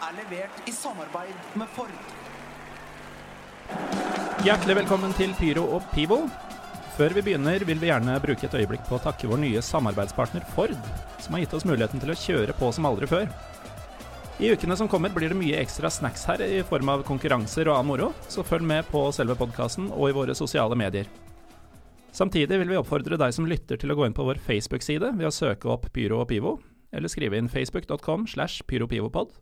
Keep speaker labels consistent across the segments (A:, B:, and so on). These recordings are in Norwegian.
A: Er levert i samarbeid med Ford.
B: Hjertelig velkommen til Pyro og Pivo. Før vi begynner, vil vi gjerne bruke et øyeblikk på å takke vår nye samarbeidspartner Ford, som har gitt oss muligheten til å kjøre på som aldri før. I ukene som kommer blir det mye ekstra snacks her i form av konkurranser og annen moro, så følg med på selve podkasten og i våre sosiale medier. Samtidig vil vi oppfordre deg som lytter til å gå inn på vår Facebook-side ved å søke opp Pyro og Pivo, eller skrive inn facebook.com slash pyropivopod,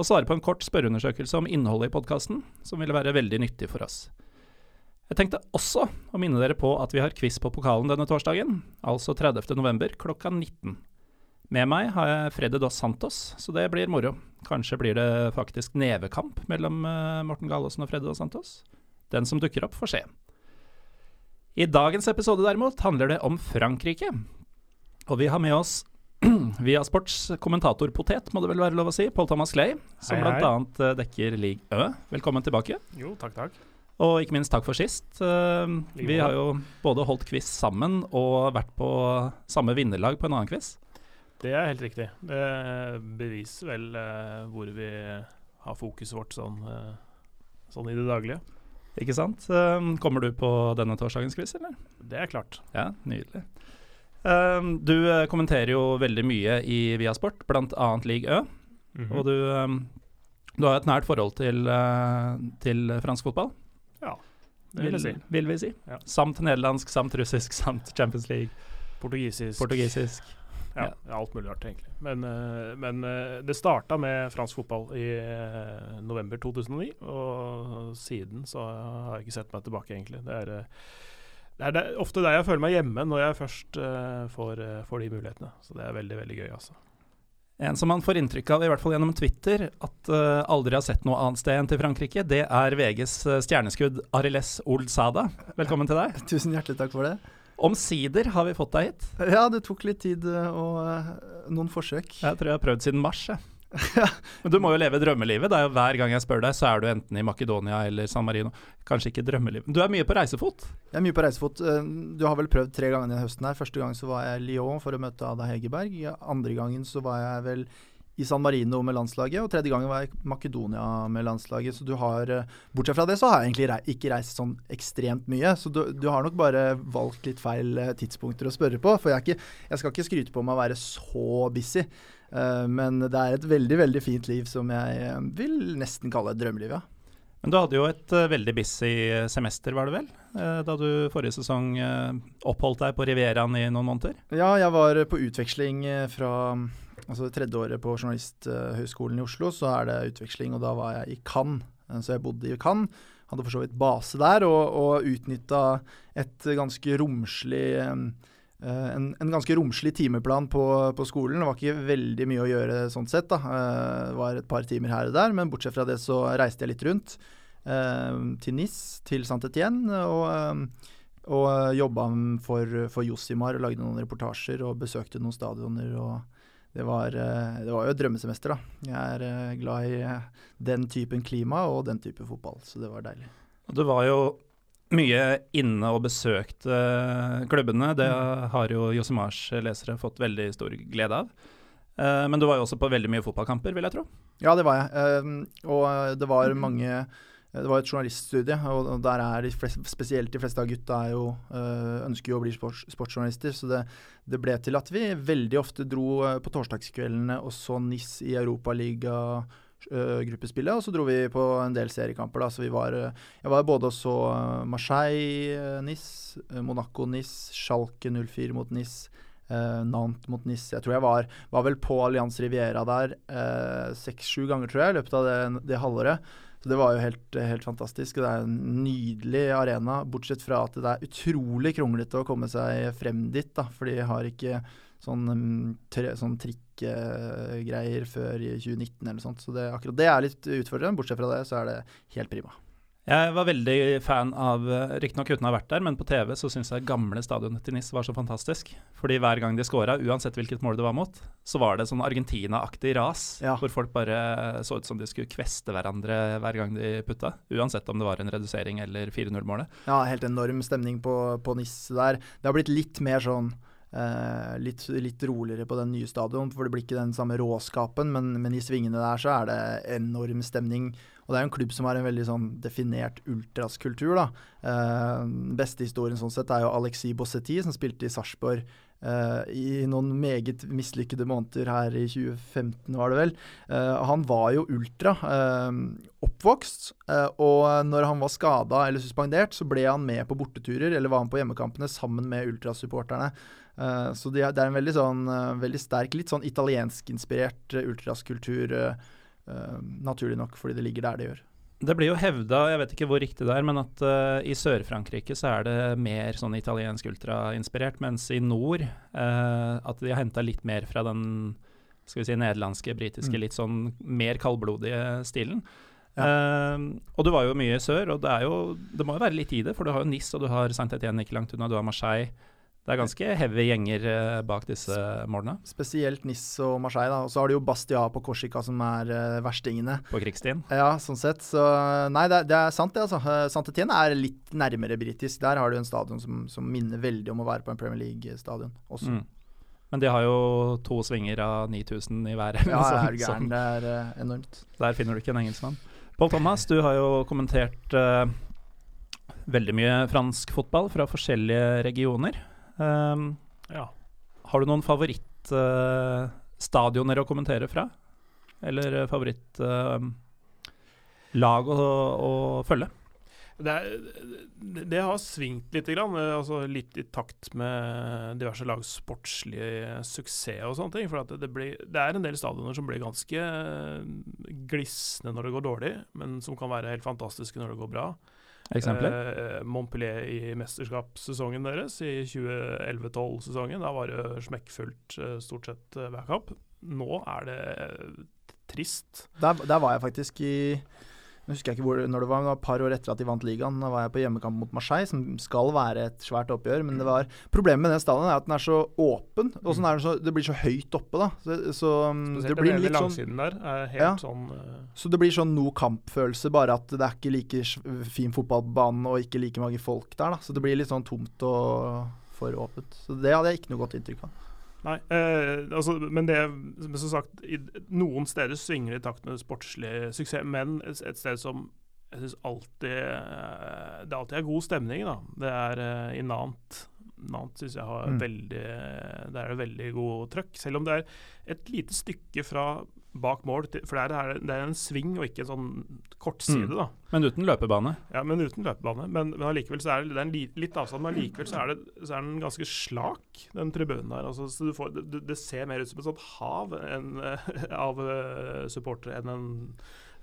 B: og svare på en kort spørreundersøkelse om innholdet i podkasten, som ville være veldig nyttig for oss. Jeg tenkte også å minne dere på at vi har quiz på pokalen denne torsdagen, altså 30. november klokka 19. Med meg har jeg Freddy Dos Santos, så det blir moro. Kanskje blir det faktisk nevekamp mellom eh, Morten Galaasen og Freddy Dos Santos. Den som dukker opp, får se. I dagens episode derimot handler det om Frankrike. Og vi har med oss via sports kommentatorpotet, må det vel være lov å si, Paul Thomas Clay, som bl.a. dekker League Ø. Velkommen tilbake.
C: Jo, takk, takk.
B: Og ikke minst takk for sist.
C: Uh,
B: vi har jo både holdt quiz sammen og vært på samme vinnerlag på en annen quiz.
C: Det er helt riktig. Det beviser vel uh, hvor vi har fokuset vårt sånn, uh, sånn i det daglige.
B: Ikke sant? Eh, kommer du på denne torsdagens quiz, eller?
C: Det er klart.
B: Ja, nydelig. Eh, du eh, kommenterer jo veldig mye i Viasport, bl.a. League Ø.
C: Mhm.
B: Og du, eh, du har et nært forhold til, eh, til fransk fotball,
C: det vil jeg si.
B: vil vi si.
C: Ja.
B: Samt nederlandsk, samt russisk, samt Champions League,
C: Portugisisk.
B: portugisisk.
C: Ja, alt mulig rart, egentlig. Men, eh, men det starta med fransk fotball i november 2009, og siden så har jeg ikke sett meg tilbake, egentlig. Det er, det er det, ofte der jeg føler meg hjemme når jeg først uh, får, uh, får de mulighetene. Så det er veldig, veldig gøy, altså.
B: En som man får inntrykk av, i hvert fall gjennom Twitter, at uh, aldri har sett noe annet sted enn til Frankrike, det er VGs stjerneskudd Ariles Old Sada. Velkommen til deg.
D: Tusen hjertelig takk for det.
B: Omsider har vi fått deg hit.
D: Ja, det tok litt tid og noen forsøk.
B: Jeg tror jeg har prøvd siden mars. Jeg. Men du må jo leve drømmelivet. Det er jo Hver gang jeg spør deg, så er du enten i Makedonia eller San Marino. Kanskje ikke drømmelivet. Du er mye på reisefot.
D: Jeg er mye på reisefot. Eh, Du har vel prøvd tre ganger denne høsten her. Første gang så var jeg i Lyon for å møte Ada Hegerberg. Andre gangen så var jeg vel i San Marino med landslaget, og tredje gangen var jeg i Makedonia med landslaget. Så du har eh, Bortsett fra det så har jeg egentlig rei ikke reist sånn ekstremt mye. Så du, du har nok bare valgt litt feil eh, tidspunkter å spørre på. For jeg, ikke, jeg skal ikke skryte på meg å være så busy. Eh, men det er et veldig, veldig fint liv som jeg eh, vil nesten kalle et drømmeliv, ja.
B: Men du hadde jo et eh, veldig busy semester, var det vel? Da du forrige sesong oppholdt deg på Rivieraen i noen måneder.
D: Ja, jeg var på utveksling fra altså tredjeåret tredje året på Journalisthøgskolen i Oslo. Så er det utveksling, og da var jeg i Cannes. Så jeg bodde i Cannes. Hadde for så vidt base der, og, og utnytta et ganske romslig en, en ganske romslig timeplan på, på skolen. Det var ikke veldig mye å gjøre sånn sett. da. Eh, Det var et par timer her og der, men bortsett fra det så reiste jeg litt rundt. eh, til NIS, til Saint-Étienne, og, eh, og jobba for, for Josimar og lagde noen reportasjer og besøkte noen stadioner. og det var, eh, det var jo et drømmesemester, da. Jeg er eh, glad i eh, den typen klima og den type fotball, så det var deilig.
B: Og det var jo mye inne og besøkt eh, klubbene. Det har jo Josimars lesere fått veldig stor glede av. Eh, Men du var jo også på veldig mye fotballkamper, vil jeg tro.
D: Ja, det var jeg. Eh, og det var mange Det var et journaliststudie, og der er de flest, spesielt de fleste av gutta jo, ønsker jo å bli sports, sportsjournalister. Så det, det ble til at vi veldig ofte dro på torsdagskveldene og så NIS i Europaliga. Uh, gruppespillet, og så dro vi på en del seriekamper. da, så vi var, eh, Jeg var både og så eh, Marseille-NIS, Monaco-NIS, Schalke 04 mot NIS, eh, Nantes mot NIS. Jeg tror jeg var, var vel på Allianz Riviera der eh, seks-sju ganger tror jeg, i løpet av det, det halvåret. Så det var jo helt, helt fantastisk. Det er en nydelig arena, bortsett fra at det er utrolig kronglete å komme seg frem dit. da, For de har ikke sånn, um, tre, sånn trikkegreier før 2019 eller noe sånt. Så det, akkurat det er litt utfordrende. Bortsett fra det så er det helt prima.
B: Jeg var veldig fan av Riktignok uten å ha vært der, men på TV så syns jeg gamle stadionet til NIS var så fantastisk. Fordi hver gang de scora, uansett hvilket mål det var mot, så var det sånn Argentina-aktig ras.
D: Ja.
B: Hvor folk bare så ut som de skulle kveste hverandre hver gang de putta. Uansett om det var en redusering eller 4-0-målet.
D: Ja, helt enorm stemning på, på NIS der. Det har blitt litt mer sånn eh, litt, litt roligere på den nye stadion, for det blir ikke den samme råskapen, men, men i svingene der så er det enorm stemning. Og det er jo en klubb som har en veldig sånn definert ultraskultur, da. Eh, beste historien sånn sett er jo Alexis Bossetti, som spilte i Sarpsborg eh, i noen meget mislykkede måneder her i 2015, var det vel. Uh, han var jo ultra uh, oppvokst, og når han var skada eller suspendert, så ble han med på borteturer, eller var han på hjemmekampene sammen med ultrasupporterne. Så det er, det er en veldig sånn veldig sterk, litt sånn italienskinspirert uh, ultraskultur. naturlig nok, fordi det ligger der det gjør.
B: Det blir jo hevda, jeg vet ikke hvor riktig det er, men at uh, i Sør-Frankrike så er det mer sånn italiensk ultrainspirert, mens i nord uh, at de har henta litt mer fra den skal vi si nederlandske, britiske,
D: Mm.
B: litt sånn mer kaldblodige stilen. Eh, og du var jo mye i sør, og det er jo Det må jo være litt i det, for du har jo Nis og du har Saint-Étienne ikke langt unna, du har Marseille. Det er ganske heavy gjenger eh, bak disse målene
D: Spesielt Nis og Marseille. da, Og så har du jo Bastia på Korsika som er uh, verstingene.
B: på krigsstien.
D: Ja, sånn sett. Så nei, det, er- det er sant det, altså. Santetien er litt nærmere britisk. Der har du en stadion som, som minner veldig om å være på en Premier League-stadion også.
B: Mm. Men de har jo to svinger av 9000 i hver.
D: Ja,
B: så-
D: er du gæren. Det er uh, enormt.
B: Der finner du ikke en engelskmann. Pål Thomas, du har jo kommentert uh, veldig mye fransk fotball fra forskjellige regioner. Um,
C: Ja.
B: har du noen favorittstadioner å kommentere fra? Eller favorittlag å, å følge?
C: Det, er, det- har svingt litt, grann, eh, altså litt i takt med diverse lags sportslige suksess og sånne ting. For det, det, blir, det er en del stadioner som blir ganske eh, glisne når det går dårlig, men som kan være helt fantastiske når det går bra.
B: Eksempler?
C: Eh, Montpellier i mesterskapssesongen deres, i 2011-12-sesongen. Da var det smekkfullt eh, stort sett eh, hver kamp. Nå er det eh, trist.
D: Der, der var jeg faktisk i Nå husker jeg ikke hvor, når det var, men det var et par år etter at de vant ligaen. Da var jeg på hjemmekamp mot Marseille, som skal være et svært oppgjør. Men det var Problemet med den stadion er at den er så åpen, og sånn er det så, det blir så høyt oppe, da. Så, så um, det blir
C: den
D: litt sånn
C: der er helt
D: Ja.
C: sånn uh...
D: Så det blir sånn no kamp-følelse, bare at det er ikke like fin fotballbane og ikke like mange folk der. da Så det blir litt sånn tomt og for åpent. Så det hadde jeg ikke noe godt inntrykk av.
C: Nei, eh, altså, men det men som sagt, i, noen steder svinger det i takt med sportslig suksess, men et, et sted som jeg syns alltid eh, Det alltid er god stemning, da. Det er eh, i Nant. Nant syns jeg har
D: Mm.
C: veldig Der er det veldig god trøkk. Selv om det er et lite stykke fra bak mål, for det er, det er en sving og ikke en sånn kortside,
B: Mm.
C: da.
B: Men uten løpebane.
C: Ja, men uten løpebane. Men, men allikevel så er det, det er en li, litt avstand, men allikevel så er, det, så er den ganske slak, den tribunen der. Altså, så du får, det, det ser mer ut som et sånt hav eh, av eh, supportere enn en,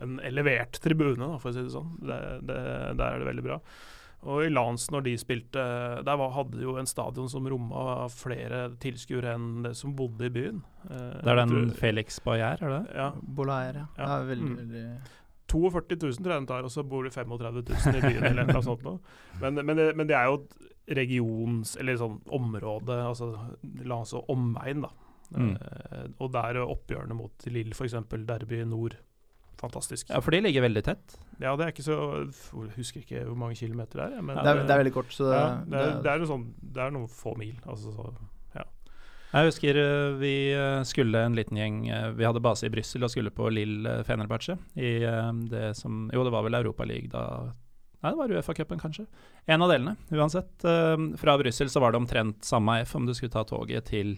C: en elevert tribune, da, for å si det sånn. Der er det veldig bra. Og i Lans, når de spilte Der var, hadde jo en stadion som romma flere tilskuere enn det som bodde i byen. Eh,
B: Det er den
C: tror-
B: Felix Bayer, er det det?
C: Ja.
D: Bolaer, ja.
C: Ja.
D: er veldig,
C: Mm.
D: veldig
C: 42 000 tror jeg den tar, og så bor det 35 000 i byen eller noe sånt noe. Men, men, det, men det er jo et regions, eller sånn område, altså Lans og omegn, da.
B: Mm.
C: Eh, og der oppgjørene mot Lill, f.eks. Derby Nord. Fantastisk.
B: Ja, for de ligger veldig tett.
C: Ja, det er ikke så Jeg husker ikke hvor mange kilometer det er. Men
D: det, er, det er veldig kort, så det,
C: ja, det, er,
D: det-
C: det, er noe sånn, det er noen få mil. Altså, så,
B: Jeg husker eh, vi eh, skulle en liten gjeng eh, Vi hadde base i Brussel og skulle på Lill Fenerbahçe i det som Jo, det var vel Europaligaen da Nei, det var Uefa-cupen, kanskje. En av delene, uansett. Fra Brussel så var det omtrent samme F om du skulle ta toget til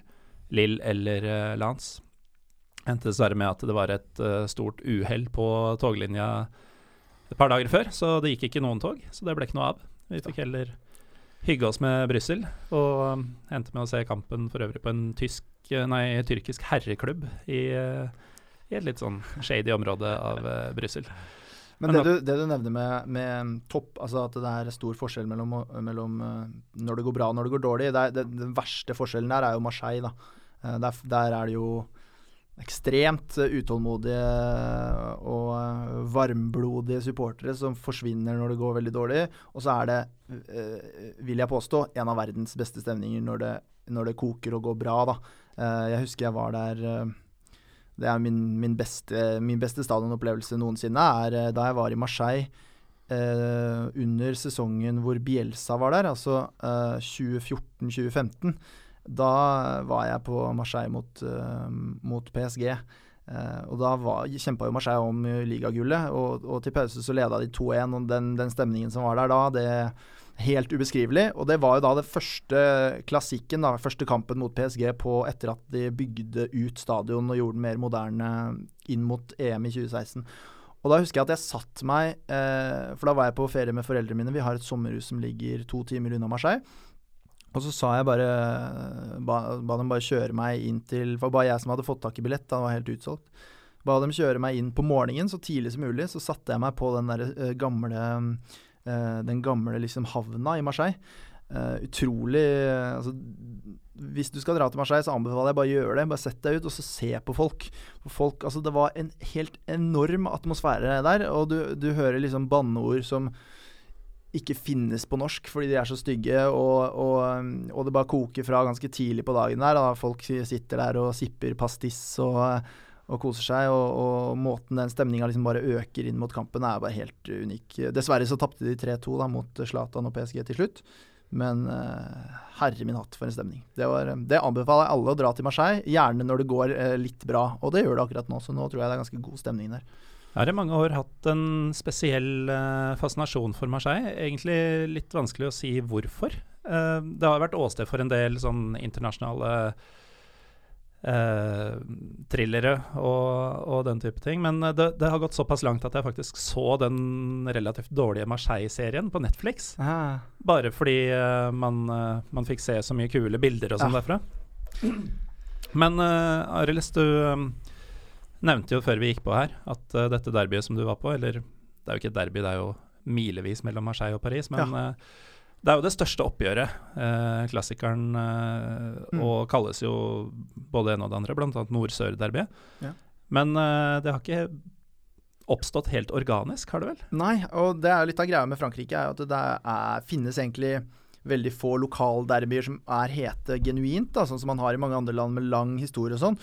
B: Lill eller Lans. Endte dessverre med at det var et eh, stort uhell på toglinja et par dager før, så det gikk ikke noen tog. Så det ble ikke noe av. Vi fikk heller hygge oss med Brussel, og um, endte med å se kampen for øvrig på en tysk, eh, nei, tyrkisk herreklubb i, eh, i et litt sånn shady område av uh, Brussel.
D: Men det du, det du nevner med, med, topp, altså at det er stor forskjell mellom, mellom når det går bra og når det går dårlig det er, det, Den verste forskjellen der er jo Marseille. da. Der, der, er det jo ekstremt utålmodige og varmblodige supportere som forsvinner når det går veldig dårlig. Og så er det, vil jeg påstå, en av verdens beste stemninger når det, når det koker og går bra. da. jeg husker jeg var der det er min, min, beste, min beste stadionopplevelse noensinne, er eh, da jeg var i Marseille eh, under sesongen hvor Bielsa var der, altså eh, 2014-2015. Da var jeg på Marseille mot, uh, mot PSG. Uh, og da kjempa jo Marseille om ligagullet, og, og til pause så leda de 2-1. Og den, den, stemningen som var der da, det helt ubeskrivelig. Og det var jo da det første klassikken, da, første kampen mot PSG på etter at de bygde ut stadion og gjorde den mer moderne inn mot EM i 2016. Og da husker jeg at jeg satt meg eh, For da var jeg på ferie med foreldrene mine. Vi har et sommerhus som ligger to timer unna Marseille. Og så sa jeg bare ba, ba, dem bare kjøre meg inn til For bare jeg som hadde fått tak i billett, da var helt utsolgt. Ba dem kjøre meg inn på morgenen så tidlig som mulig. Så satte jeg meg på den der uh, gamle uh, Den gamle liksom havna i Marseille. Uh, utrolig altså, Hvis du skal dra til Marseille, så anbefaler jeg bare å gjøre det. Bare sett deg ut og så se på folk. folk altså, det var en helt enorm atmosfære der, og du, du hører liksom banneord som ikke finnes på norsk fordi de er så stygge, og, og, og, det bare koker fra ganske tidlig på dagen der. Da. Folk sitter der og sipper pastiss og, og koser seg, og, måten den stemninga liksom bare øker inn mot kampen, er bare helt unik. Dessverre så tapte de 3-2 mot Zlatan og PSG til slutt. Men uh, herre min hatt, for en stemning. Det, var, det, anbefaler jeg alle å dra til Marseille, gjerne når det går uh, litt bra. Og det gjør det akkurat nå, så nå tror jeg det er ganske god stemning der.
B: Jeg har i mange år hatt en spesiell uh, fascinasjon for Marseille. Egentlig litt vanskelig å si hvorfor. Uh, det har vært åsted for en del sånn internasjonale uh, thrillere og, og, den type ting. Men det, det, har gått såpass langt at jeg faktisk så den relativt dårlige Marseille-serien på Netflix. Ah. Bare fordi man, man, fikk se så mye kule bilder og sånn ja. derfra. Men Arild, du nevnte jo før vi gikk på her at uh, dette derbyet som du var på, eller det er jo ikke et derby, det er jo milevis mellom Marseille og Paris, men ja. uh, det er jo det største oppgjøret, uh, klassikeren, mm. og kalles jo både ene og det andre, bl.a. nord-sør-derbyet. Ja. Men det har ikke oppstått helt organisk, har det vel?
D: Nei, og det er litt av greia med Frankrike, er at det er, finnes egentlig veldig få lokalderbyer som er hete genuint, da, sånn som man har i mange andre land med lang historie og sånn.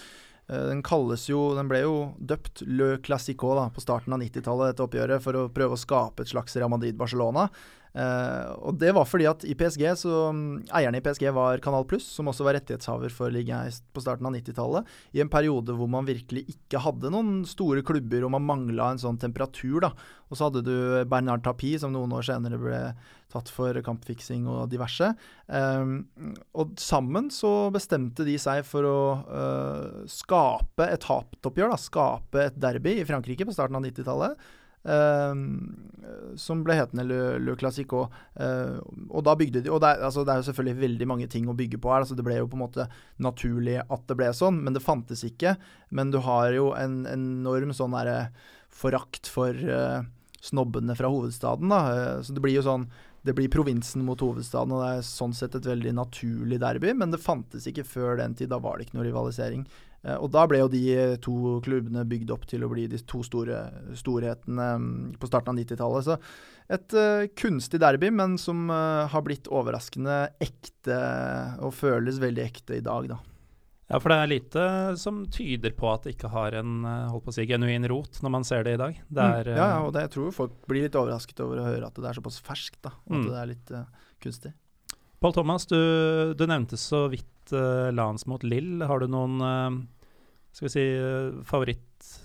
D: Eh, den kalles jo Den ble jo døpt Le Classico da, på starten av 90-tallet, dette oppgjøret, for å prøve å skape et slags Real Madrid-Barcelona. Uh, og det var fordi at i PSG så um, Eierne i PSG var Kanal Pluss, som også var rettighetshaver for ligaen på starten av 90-tallet. I en periode hvor man virkelig ikke hadde noen store klubber, og man mangla en sånn temperatur. da. Og så hadde du Bernard Tapie, som noen år senere ble tatt for kampfiksing og diverse. Um, og sammen så bestemte de seg for å uh, skape et hatoppgjør, da. Skape et derby i Frankrike på starten av 90-tallet. Ehm, som ble hetende Le, Le Classico. òg. og da bygde de Og det er, altså, det er, jo selvfølgelig veldig mange ting å bygge på her. Altså, det ble jo på en måte naturlig at det ble sånn, men det fantes ikke. Men du har jo en enorm sånn derre forakt for uh, snobbene fra hovedstaden, da. Uh, så det blir jo sånn det blir provinsen mot hovedstaden, og det er sånn sett et veldig naturlig derby. Men det fantes ikke før den tid. Da var det ikke noe rivalisering. Eh, og da ble jo de to klubbene bygd opp til å bli de to store storhetene mm, på starten av 90-tallet. Så et uh, kunstig derby, men som uh, har blitt overraskende ekte, og føles veldig ekte i dag, da.
B: Ja, for det er lite som tyder på at det ikke har en holdt på å si, genuin rot når man ser det i dag. Det
D: mm. er, mm, ja, og det, jeg tror folk blir litt overrasket over å høre at det er såpass ferskt, da, og mm. at det er litt uh, kunstig.
B: Pål Thomas, du, du, nevnte så vidt uh, Lans mot Lill. Har du noen skal vi si, eh, favoritt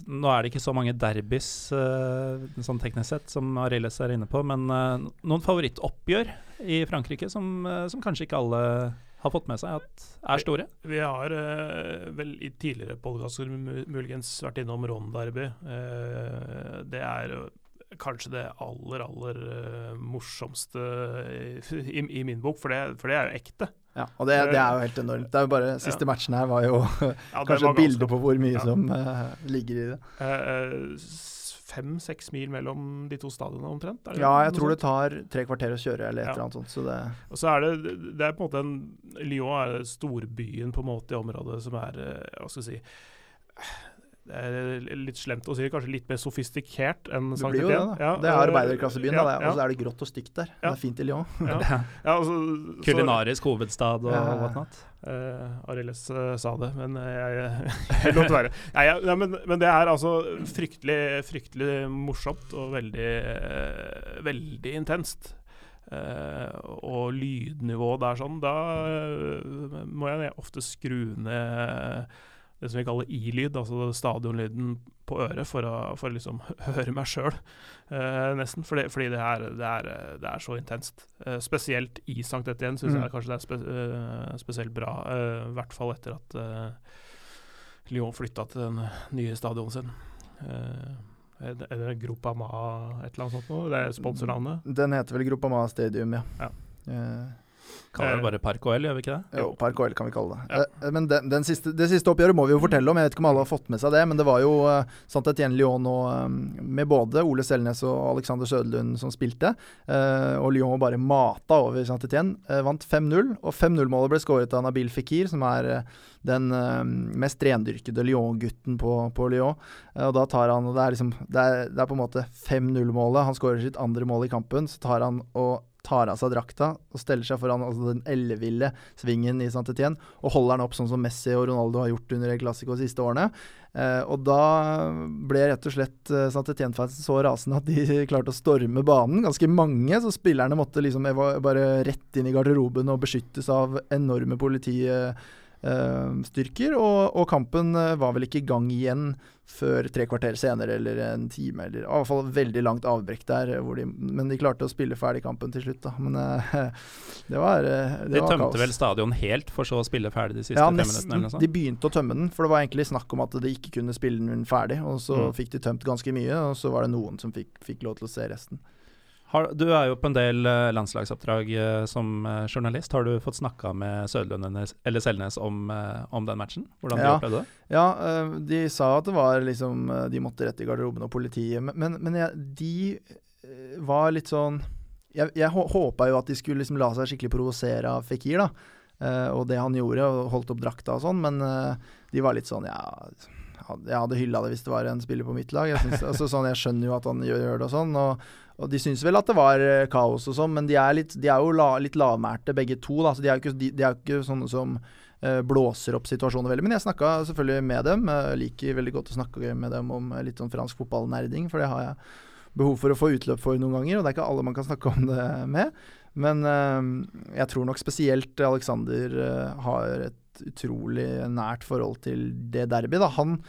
B: Nå er det ikke så mange derbys uh, sånn teknisk sett, som Arilles er inne på, men uh, noen favorittoppgjør i Frankrike som, som, kanskje ikke alle har fått med seg at er store?
C: Vi, vi har vel i tidligere podkaster muligens vært innom Ron-derby. det er kanskje det aller, aller morsomste i, i, min bok, for det, for det er jo ekte.
D: Ja, og det, det, er jo helt enormt. Det er jo bare Siste ja. matchen her var jo ja, kanskje et bilde på hvor mye som uh, ligger i det.
C: Uh, fem-seks mil mellom de to stadionene omtrent?
D: Ja, jeg tror
C: sånt?
D: det tar tre kvarter å kjøre, eller et
C: Ja.
D: eller annet sånt. Så det
C: Og så er det, det er på en måte en Lyon er storbyen på en måte i området som er Hva skal jeg si litt slemt å si, kanskje litt mer sofistikert enn Sankt Etienne.
D: det,
C: Ja,
D: det er
C: eh,
D: arbeiderklassebyen,
C: ja, ja.
D: Og så er det grått og stygt der.
C: Ja.
D: Det er fint i Lyon.
C: Ja. ja, altså, så-
B: Kulinarisk hovedstad og
D: Ja,
B: whatnot.
C: Uh, Arilles uh, sa det, men uh, jeg, jeg lot være. Nei, ja, men, men det er altså fryktelig, fryktelig morsomt og veldig, uh, veldig intenst. Uh, og lydnivået der sånn, da uh, må jeg ofte skru ned det som vi kaller i-lyd, altså stadionlyden på øret, for å, for å liksom høre meg sjøl, nesten. Fordi, fordi det, er, det, er, det er så intenst. Eh, spesielt i Sankt Etienne syns
D: Mm.
C: jeg kanskje det er spe, eh, spesielt bra. eh, I hvert fall etter at eh, Lyon flytta til den nye stadionet sin. Uh, er det- Gropa Ma et eller annet sånt noe? Det er sponsornavnet?
D: Den heter vel Groupama Stadium, ja.
C: Ja.
D: Eh,
B: Kaller det bare Park OL, gjør vi ikke det?
D: Jo, Park OL kan vi kalle det.
C: Ja.
D: Eh, men den, den siste, det siste oppgjøret må vi jo fortelle om. Jeg vet ikke om alle har fått med seg det, men det var jo uh, Sant Etienne Lyon og, um, med både Ole Selnes og Alexander Søderlund som spilte. Uh, og Lyon bare mata over Sant Etienne. Eh, vant 5-0, og 5-0-målet ble skåret av Nabil Fikir, som er eh, den eh, mest rendyrkede Lyon-gutten på, på Lyon. Eh, og da tar han og Det er liksom Det er, det er på en måte 5-0-målet. Han skårer sitt andre mål i kampen. Så tar han og tar av seg drakta og steller seg foran altså den elleville svingen i St. Etienne og holder den opp sånn som Messi og Ronaldo har gjort under El de siste årene. Eh, og da ble rett og slett Saint-Étienne-fansen så rasende at de klarte å storme banen. Ganske mange, så spillerne måtte liksom bare rett inn i garderoben og beskyttes av enorme politistyrker. og, og kampen eh, var vel ikke i gang igjen før tre kvarter senere eller en time. Eller, i hvert fall veldig langt avbrekk der, hvor de, men de klarte å spille ferdig kampen til slutt. da. Men uh, det var, det
B: De
D: var
B: tømte
D: kaos.
B: vel stadion helt, for så å spille ferdig de siste
D: Ja,
B: fem
D: nesten.
B: minuttene?
D: De begynte å tømme den, for det var egentlig snakk om at de ikke kunne spille den ferdig. Og så
B: Mm.
D: fikk de tømt ganske mye, og så var det noen som fikk, fikk lov til å se resten.
B: Har, du er jo på en del uh, landslagsoppdrag uh, som uh, journalist. Har du fått snakka med Sødlund eller- Selnes om, om den matchen? Hvordan de
D: Ja.
B: opplevde det?
D: Ja, de sa at det var liksom De måtte rett i garderoben og politiet, men, men, jeg, de var litt sånn Jeg, jeg håpa jo at de skulle liksom la seg skikkelig provosere av Fikir, da. og det han gjorde, og holdt opp drakta og sånn, men de var litt sånn Ja, jeg hadde hylla det hvis det var en spiller på mitt lag. Jeg, synes, altså, sånn, jeg skjønner jo at han gjør det og sånn. Og, og de syns vel at det var eh, kaos og sånn, men de er, litt, de er jo la, litt lavmælte begge to. Da, så de er jo ikke, de, de er ikke sånne som uh, blåser opp situasjoner veldig. Men jeg snakka selvfølgelig med dem. Jeg liker veldig godt å snakke med dem om eh, litt sånn fransk fotballnerding, for det har jeg behov for å få utløp for noen ganger, og det er ikke alle man kan snakke om det med. Men uh, jeg tror nok spesielt Alexander uh, har et utrolig nært forhold til det derby. Da. Han eh,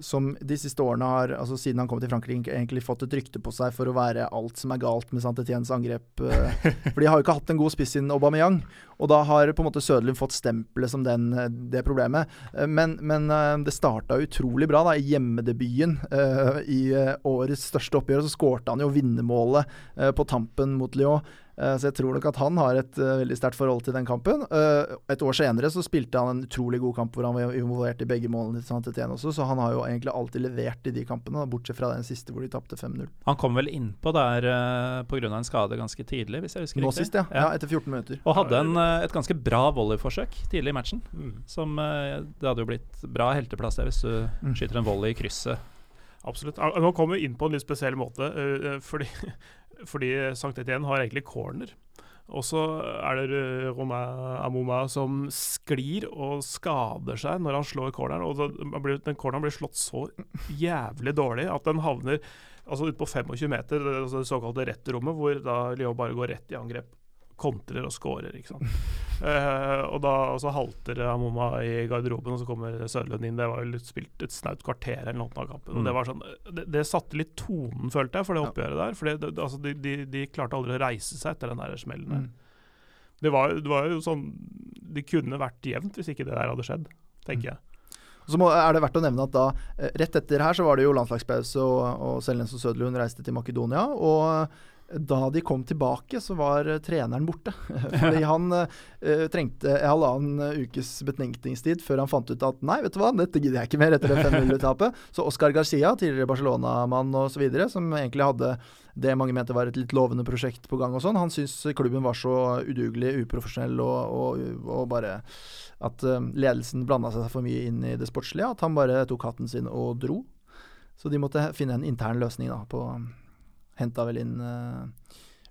D: som de siste årene har, altså siden han kom til Frankrike, egentlig fått et rykte på seg for å være alt som er galt med Saint Etiennes angrep. eh, for de har jo ikke hatt en god spiss siden Aubameyang. Og da har på en måte Søderlund fått stempelet som den, eh, det problemet. Eh, Men, men det starta utrolig bra. da, I hjemmedebuten i årets største oppgjør så skårte han jo vinnermålet på tampen mot Lyon. Eh, Så jeg tror nok at han har et eh, veldig sterkt forhold til den kampen. Eh, et år senere så spilte han en utrolig god kamp hvor han var involvert i begge målene til også, så han har jo egentlig alltid levert i de kampene, bortsett fra den siste hvor de tapte 5-0.
B: Han kom vel innpå der pga. en skade ganske tidlig, hvis jeg husker
D: Nå
B: riktig?
D: sist, ja. ja. Etter 14 minutter.
B: Og hadde en, et ganske bra volleyforsøk tidlig i matchen.
C: Mm.
B: Som Det hadde jo blitt bra helteplass der hvis du
D: Mm.
B: skyter en volley i krysset.
C: Absolutt. Nå kommer vi inn på en litt spesiell måte, fordi, fordi Sankt Etienne har egentlig corner. Og så er det Romain Amoma som sklir og skader seg når han slår corneren. Og den corneren blir slått så jævlig dårlig at den havner altså ut på 25 meter, altså det såkalte retterommet, hvor da Lyon bare går rett i angrep. Kontrer og scorer, ikke sant. Eh, og da og så halter Amoma i garderoben, og så kommer Sørlund inn. Det var jo spilt et snaut kvarter eller noe av kampen.
B: Mm.
C: Og det var sånn det, det satte litt tonen, følte jeg, for det oppgjøret der. For det, altså, de, de, de klarte aldri å reise seg etter den der smellen der.
D: Mm.
C: Det, var, det var jo sånn Det kunne vært jevnt hvis ikke det der hadde skjedd, tenker jeg.
D: Så må, er det verdt å nevne at da, eh, rett etter her så var det jo landslagspause, og, og Selnes og Søderlund reiste til Makedonia. Og da de kom tilbake, så var uh, treneren borte. Fordi han uh, trengte en halvannen ukes betenkningstid før han fant ut at nei, vet du hva, dette gidder jeg ikke mer etter det 5-0-tapet. Så Oscar Garcia, tidligere Barcelona-mann osv., som egentlig hadde det mange mente var et litt lovende prosjekt på gang og sånn, han syntes klubben var så udugelig, uprofesjonell og, og, og bare at ledelsen blanda seg for mye inn i det sportslige, at han bare tok hatten sin og dro. Så de måtte finne en intern løsning da på Henta vel inn uh,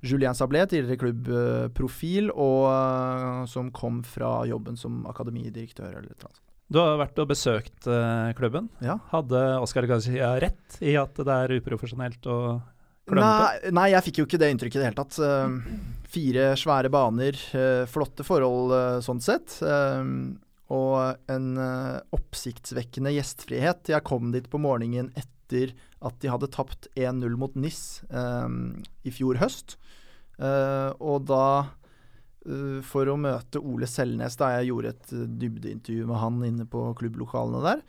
D: Julien Sablé, tidligere klubbprofil, og uh, som kom fra jobben som akademidirektør. eller noe.
B: Du har vært og besøkt uh, klubben.
D: Ja.
B: Hadde Oskar Gazia rett i at det er uprofesjonelt
D: å? Nei, nei, jeg fikk jo ikke det inntrykket i det hele tatt. fire svære baner, flotte forhold sånn sett. og en oppsiktsvekkende gjestfrihet. Jeg kom dit på morgenen etter at de hadde tapt 1-0 mot NIS um, i fjor høst. Uh, og da, uh, for å møte Ole Selnes, da jeg gjorde et dybdeintervju med han inne på klubblokalene der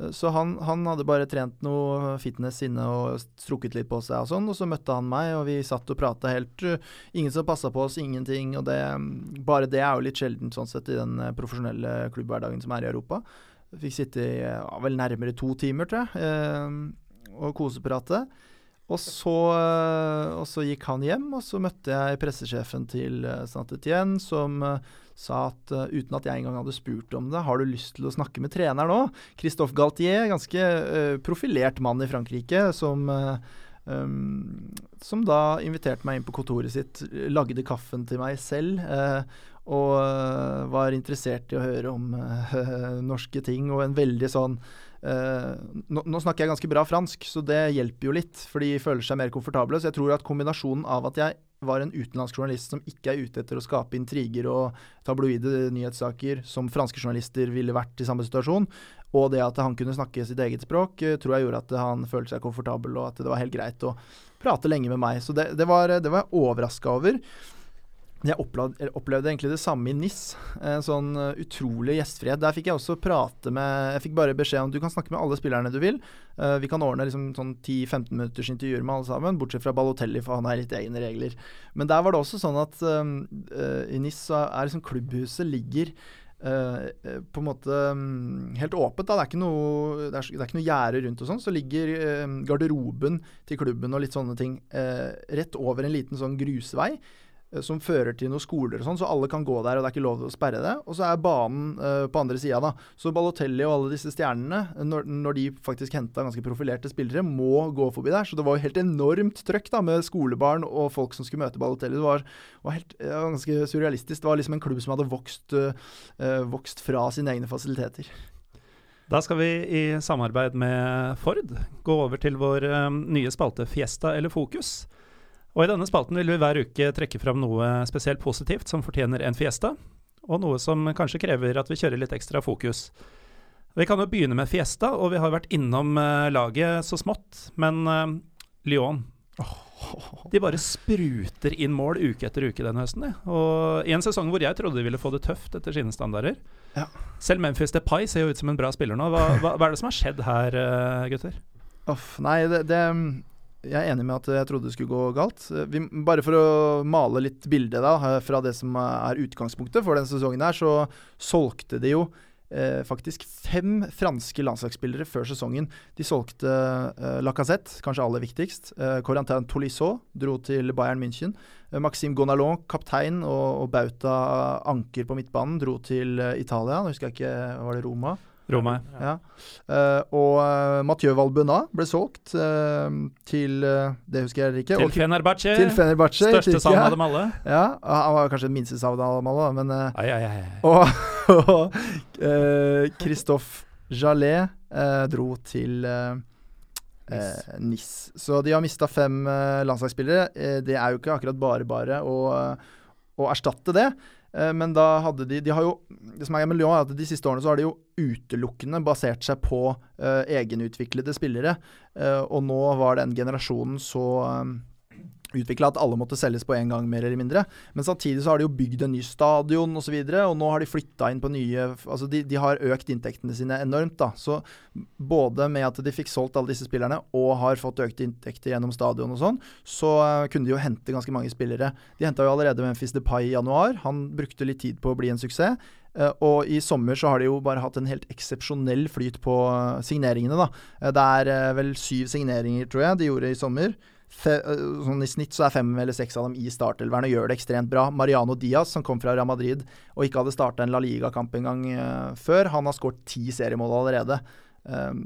D: uh, Så han, han, hadde bare trent noe fitness inne og strukket litt på seg og sånn, og så møtte han meg, og vi satt og prata helt Ingen som passa på oss, ingenting, og det Bare det er jo litt sjeldent sånn sett i den profesjonelle klubbhverdagen som er i Europa. Fikk sitte i ja, vel nærmere to timer, tror jeg og koseprate. Og så, eh, og så, gikk han hjem, og så møtte jeg pressesjefen til eh, Saint Etienne, som uh, sa at uten at jeg engang hadde spurt om det, har du lyst til å snakke med treneren nå? Christophe Galtier, ganske profilert mann i Frankrike, som, um, som da inviterte meg inn på kontoret sitt, lagde kaffen til meg selv. og var interessert i å høre om norske ting, og en veldig sånn Uh, nå, nå, snakker jeg ganske bra fransk, så det hjelper jo litt, for de føler seg mer komfortable. Så jeg tror at kombinasjonen av at jeg var en utenlandsk journalist som ikke er ute etter å skape intriger og tabloide nyhetssaker, som franske journalister ville vært i samme situasjon, og det at han kunne snakke sitt eget språk, uh, tror jeg gjorde at han følte seg komfortabel, og at det var helt greit å prate lenge med meg. Så det, det var, det var jeg overraska over. Jeg opplevde, opplevde, egentlig det samme i NIS. En sånn uh, utrolig gjestfrihet. Der fikk jeg også prate med Jeg fikk bare beskjed om du kan snakke med alle spillerne du vil. Uh, vi kan ordne liksom sånn 10-15 minutters intervjuer med alle sammen, bortsett fra Balotelli, for han har litt egne regler. Men der var det også sånn at um, uh, i NIS så er liksom klubbhuset ligger på en måte um, helt åpent. da, Det er ikke noe, det er, det er ikke noe gjerde rundt og sånn. Så ligger garderoben til klubben og litt sånne ting rett over en liten sånn grusvei. Eh, som fører til noen skoler og sånn, så alle kan gå der, og det er ikke lov til å sperre det. Og så er banen uh, på andre sida, da. Så Balotelli og alle disse stjernene, når, når de faktisk henta ganske profilerte spillere, må gå forbi der. Så det var jo helt enormt trøkk da, med skolebarn og folk som skulle møte Balotelli. Det var, var helt, ja, ganske surrealistisk. Det var liksom en klubb som hadde vokst, uh, vokst fra sine egne fasiliteter.
B: Da skal vi i samarbeid med Ford gå over til vår um, nye spalte Fiesta eller Fokus. Og I denne spalten vil vi hver uke trekke fram noe spesielt positivt som fortjener en fiesta, og noe som kanskje krever at vi kjører litt ekstra fokus. Vi kan jo begynne med fiesta, og vi har vært innom uh, laget så smått, men uh, Lyon De bare spruter inn mål uke etter uke denne høsten. Og I en sesong hvor jeg trodde de ville få det tøft etter sine standarder. Ja. Selv Memphis Depay ser jo ut som en bra spiller nå. Hva, hva, hva er det som har skjedd her, uh, gutter?
D: Off, nei, det, det jeg er enig med at jeg trodde det skulle gå galt. Vi, bare for å male litt bilde da, fra det som er utgangspunktet for denne sesongen, her, så solgte de jo eh, faktisk fem franske landslagsspillere før sesongen. De solgte eh, Lacassette, kanskje aller viktigst. Eh, Corentin Tolisso dro til Bayern München. Eh, Maxime Gonalon, kaptein og, og bauta anker på midtbanen, dro til eh, Italia. Nå husker jeg ikke, var det Roma?
B: Roma.
D: Ja. Uh, og uh, Mathieu Valbuna ble solgt uh, til Det husker jeg ikke.
B: Til Fenerbahçe.
D: Til Fenerbahçe
B: Største savn av dem alle.
D: Ja, Han var kanskje minste savn av dem alle, men
B: ai, ai, ai.
D: Og, og Christophe Jallet dro til Eh, NIS. Så de har mista fem landslagsspillere. det er jo ikke akkurat bare bare å, å erstatte det. Eh, men da hadde de De har jo Det som er med Lyon, er at de siste årene så har de jo utelukkende basert seg på uh, egenutviklede spillere. Uh, og nå var den generasjonen så um, utvikla at alle måtte selges på en gang, mer eller mindre. Men samtidig så har de jo bygd en ny stadion osv., og, så videre, og nå har de flytta inn på nye Altså de, de, har økt inntektene sine enormt, da. Så både med at de fikk solgt alle disse spillerne, og har fått økte inntekter gjennom stadion og sånn, så uh, kunne de jo hente ganske mange spillere. De henta jo allerede Memphis DePay i januar. Han brukte litt tid på å bli en suksess. Uh, og i sommer så har de jo bare hatt en helt eksepsjonell flyt på uh, signeringene, da. det er vel syv signeringer, tror jeg, de gjorde i sommer. Fe, sånn I snitt så er fem eller seks av dem i startelveren og gjør det ekstremt bra. Mariano Diaz, som kom fra Real Madrid og ikke hadde starta en La Liga-kamp engang uh, før, han har skåret ti seriemål allerede. Um,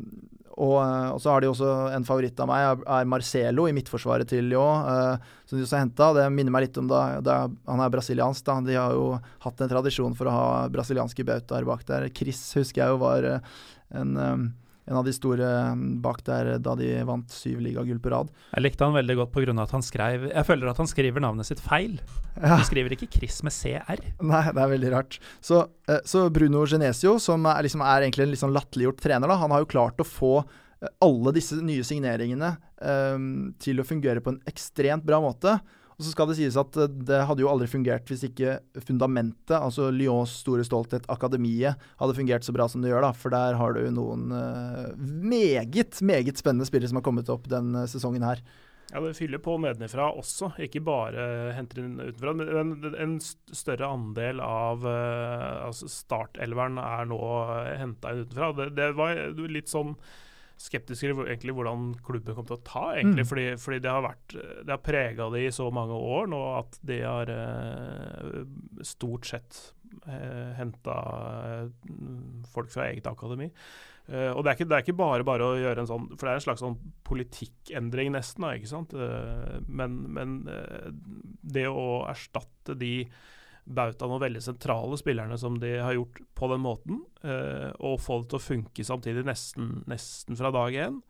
D: og, og, så har de også en favoritt av meg, er Marcelo i midtforsvaret til Lyon, uh, som de også har henta. Det minner meg litt om da, da han er brasiliansk. Da. De har jo hatt en tradisjon for å ha brasilianske bautaer bak der. Chris husker jeg jo var en um, en av de store mm, bak der da de vant syv ligagull på rad.
B: Jeg likte han veldig godt pga. at han skrev Jeg føler at han skriver navnet sitt feil. Ja. Han skriver ikke Chris med CR.
D: Nei, det er veldig rart. Så, eh, så Bruno Genesio, som er, liksom, er egentlig en litt sånn latterliggjort trener, da, han har jo klart å få eh, alle disse nye signeringene um, til å fungere på en ekstremt bra måte. Og så skal det sies at eh, det hadde jo aldri fungert hvis ikke fundamentet, altså Lyons store stolthet, akademiet, hadde fungert så bra som det gjør. da, For der har du noen uh, meget, meget spennende spillere som har kommet opp den uh, sesongen her.
C: Ja, Det fyller på nedenfra også, ikke bare henter inn utenfra. Men en større andel av altså startelveren er nå henta inn utenfra. Det, det var litt sånn skeptisk til egentlig hvordan klubben kom til å ta, egentlig. Mm. Fordi, fordi, det har vært Det har prega det i så mange år nå at de har eh, stort sett eh, henta eh, folk fra eget akademi. Uh, og det er, ikke, det er, ikke, bare bare å gjøre en sånn For det er en slags sånn politikkendring, nesten. Da, ikke sant? Uh, men, men uh, det å erstatte de bautaen og veldig sentrale spillerne som de har gjort på den måten, eh, og få det til å funke samtidig nesten, nesten fra dag én.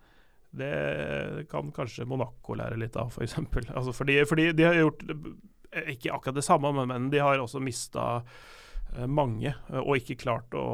C: Det kan kanskje Monaco lære litt av, f.eks. For altså fordi, fordi de har gjort eh, ikke akkurat det samme, men, de har også mista mange, eh, og ikke klart å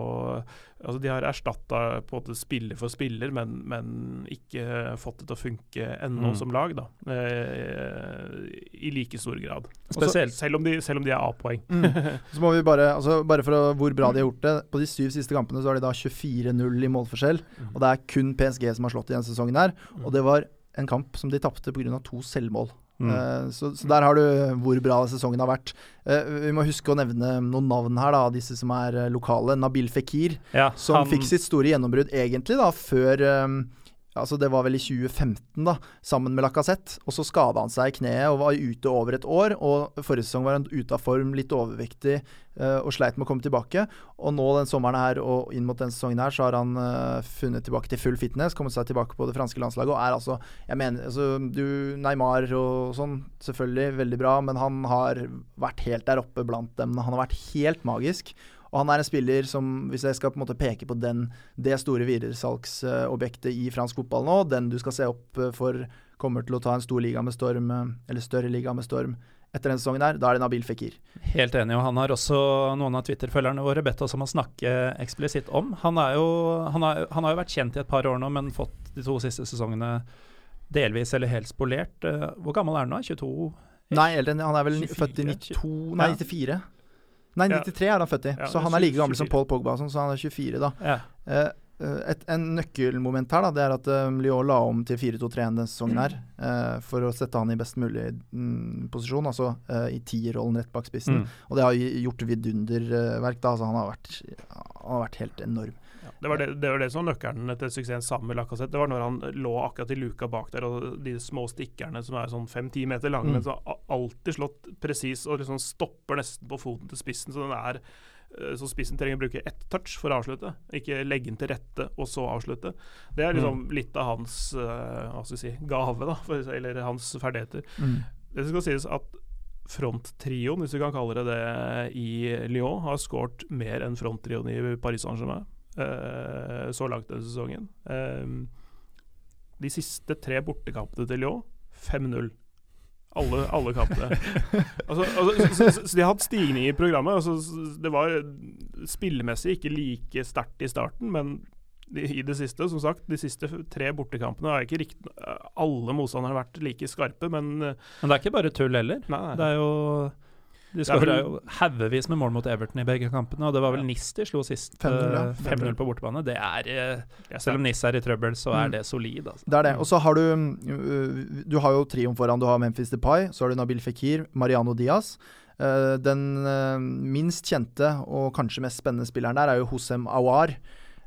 C: Altså, de har erstatta spiller for spiller, men, men ikke fått det til å funke ennå mm. som lag, da. Eh, I like stor grad. Spesielt. Også, selv, om de, selv om de er A-poeng.
D: Mm. Så må vi bare, altså, bare for å, hvor bra de har gjort det På de syv siste kampene så har de da 24-0 i målforskjell. Mm. Og det er kun PSG som har slått i denne sesongen her. Mm. Og det var en kamp som de tapte pga. to selvmål. Mm. Uh, så, så, der har du hvor bra sesongen har vært. Uh, vi må huske å nevne noen navn her, da, disse som er uh, lokale. Nabil Fikir, ja, som han... fikk sitt store gjennombrudd egentlig da, før um, altså Det var vel i 2015, da, sammen med Lacassette. Og så skada han seg i kneet og var ute over et år. Og forrige sesong var han ute av form, litt overvektig uh, og sleit med å komme tilbake. Og nå den sommeren her og inn mot denne sesongen her, så har han uh, funnet tilbake til full fitness, kommet seg tilbake på det franske landslaget og er altså Jeg mener, altså, du Neymar og sånn, selvfølgelig veldig bra, men han har vært helt der oppe blant dem. Han har vært helt magisk. Og han er en spiller som, hvis jeg skal på en måte peke på den, det store videresalgsobjektet i fransk fotball nå, den du skal se opp eh, for kommer til å ta en stor liga med storm, eh, eller større liga med storm etter denne sesongen her, da er det Nabil Fikir.
B: Helt enig, og han har også noen av Twitter-følgerne våre bedt oss om å snakke eksplisitt om. Han, jo, han, har, han, har, jo vært kjent i et par år nå, men fått de to siste sesongene delvis eller helt spolert. Eh, hvor gammel er han nå? 22?
D: Nei, Han er vel 24, født i 92, nei 94. Nei, 93 er han født i, ja, så han er like gammel som Paul Pogba, sånn, så han er 24 da. Uh, et, en nøkkelmoment her da, det er at uh, Lyon la om til 4-2-3 denne sesongen her, uh, for å sette han i best mulig mm, posisjon, altså uh, i tierrollen rett bak spissen. Mm. Og det har gjort vidunderverk. da, altså han har, vært, han har vært helt enorm.
C: Det var det, det var det, som var nøkkelen til suksessen sammen med Lacassette. Det var når han lå akkurat i luka bak der, og de små stikkerne som er sånn fem-ti meter lange, mm. men som alltid slått presis og liksom stopper nesten på foten til spissen. Så den er eh, så spissen trenger å bruke ett touch for å avslutte, ikke legge den til rette og så avslutte. Det er liksom mm. litt av hans uh, hva skal vi si, gave, da, for, eller hans ferdigheter. Mm. Det skal sies at fronttrioen, hvis vi kan kalle det det, i Lyon har skåret mer enn fronttrioen i Paris Saint-Germain. Eh, så langt denne sesongen. Ehm, de siste tre bortekampene til Lyon 5-0. Alle, alle kampene. altså, altså, så, så, så, de har hatt stigning i programmet. Altså, det var spillemessig ikke like sterkt i starten, men de, i det siste. Som sagt, de siste tre bortekampene har ikke rikt, alle motstanderne vært like skarpe, men
B: Men det er ikke bare tull heller.
C: Nei, nei.
B: Det er jo de skåra jo haugevis med mål mot Everton i begge kampene, og det var vel
C: Ja.
B: NIS de slo sist.
D: 5-0, ja.
B: eh, 5-0 på bortebane. Det er eh, Selv om NIS er i trøbbel, så er
D: Mm.
B: det solid. Altså.
D: Det er det. Og så har du øh, Du har jo trioen foran. Du har Memphis Depay, så har du Nabil Fikir, Mariano Diaz. Eh, den minst kjente og kanskje mest spennende spilleren der er jo Hosem Awar,